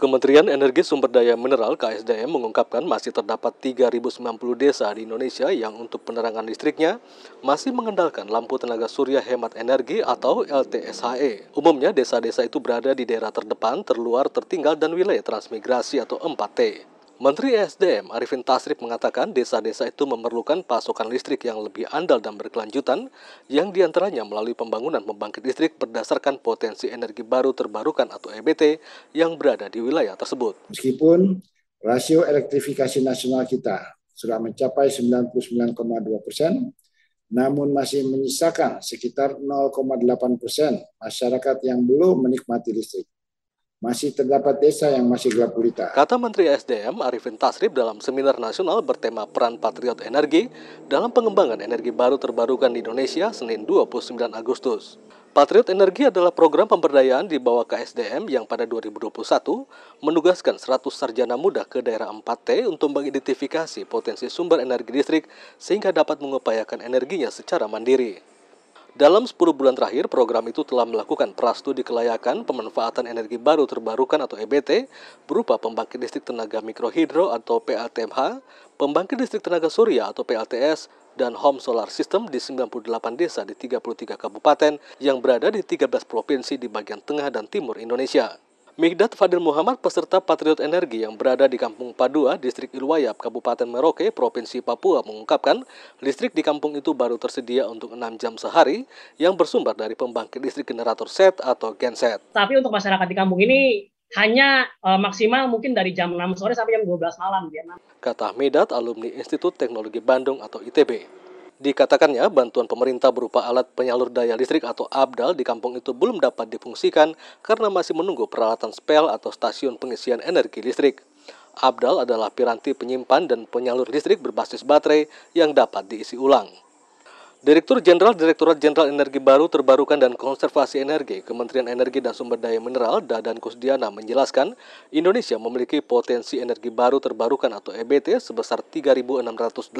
Kementerian Energi Sumber Daya Mineral KSDM mengungkapkan masih terdapat 3.090 desa di Indonesia yang untuk penerangan listriknya masih mengandalkan lampu tenaga surya hemat energi atau LTSHE. Umumnya desa-desa itu berada di daerah terdepan, terluar, tertinggal, dan wilayah transmigrasi atau 4T. Menteri ESDM Arifin Tasrif mengatakan desa-desa itu memerlukan pasokan listrik yang lebih andal dan berkelanjutan yang di antaranya melalui pembangunan pembangkit listrik berdasarkan potensi energi baru terbarukan atau EBT yang berada di wilayah tersebut. Meskipun rasio elektrifikasi nasional kita sudah mencapai 99,2 persen, namun masih menyisakan sekitar 0,8 persen masyarakat yang belum menikmati listrik masih terdapat desa yang masih gelap gulita. Kata Menteri SDM Arifin Tasrif dalam seminar nasional bertema Peran Patriot Energi dalam pengembangan energi baru terbarukan di Indonesia Senin 29 Agustus. Patriot Energi adalah program pemberdayaan di bawah KSDM yang pada 2021 menugaskan 100 sarjana muda ke daerah 4T untuk mengidentifikasi potensi sumber energi listrik sehingga dapat mengupayakan energinya secara mandiri. Dalam 10 bulan terakhir, program itu telah melakukan prastudi kelayakan pemanfaatan energi baru terbarukan atau EBT berupa pembangkit listrik tenaga mikrohidro atau PLTMH, pembangkit listrik tenaga surya atau PLTS, dan home solar system di 98 desa di 33 kabupaten yang berada di 13 provinsi di bagian tengah dan timur Indonesia. Migdat Fadil Muhammad peserta Patriot Energi yang berada di Kampung Padua, Distrik Ilwayap, Kabupaten Merauke, Provinsi Papua mengungkapkan listrik di kampung itu baru tersedia untuk 6 jam sehari yang bersumber dari pembangkit listrik generator set atau genset. Tapi untuk masyarakat di kampung ini hanya uh, maksimal mungkin dari jam 6 sore sampai jam 12 malam. Kata Medat, alumni Institut Teknologi Bandung atau ITB. Dikatakannya bantuan pemerintah berupa alat penyalur daya listrik atau ABDAL di kampung itu belum dapat difungsikan karena masih menunggu peralatan spel atau stasiun pengisian energi listrik. ABDAL adalah piranti penyimpan dan penyalur listrik berbasis baterai yang dapat diisi ulang. Direktur Jenderal Direktorat Jenderal Energi Baru Terbarukan dan Konservasi Energi Kementerian Energi dan Sumber Daya Mineral Dadan Kusdiana menjelaskan Indonesia memiliki potensi energi baru terbarukan atau EBT sebesar 3.686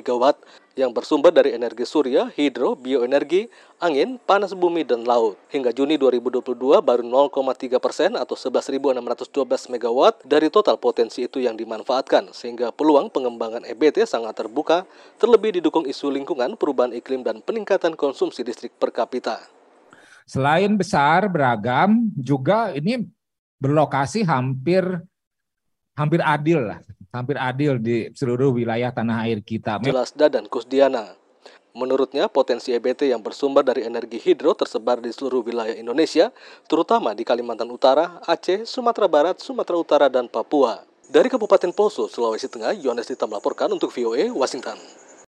gigawatt yang bersumber dari energi surya, hidro, bioenergi, angin, panas bumi, dan laut. Hingga Juni 2022 baru 0,3 persen atau 11.612 megawatt dari total potensi itu yang dimanfaatkan sehingga peluang pengembangan EBT sangat terbuka terlebih didukung isu lingkungan, perubahan perubahan iklim dan peningkatan konsumsi listrik per kapita. Selain besar beragam, juga ini berlokasi hampir hampir adil lah, hampir adil di seluruh wilayah tanah air kita. Jelas Dadan Kusdiana. Menurutnya, potensi EBT yang bersumber dari energi hidro tersebar di seluruh wilayah Indonesia, terutama di Kalimantan Utara, Aceh, Sumatera Barat, Sumatera Utara, dan Papua. Dari Kabupaten Poso, Sulawesi Tengah, Yohanes Dita melaporkan untuk VOA Washington.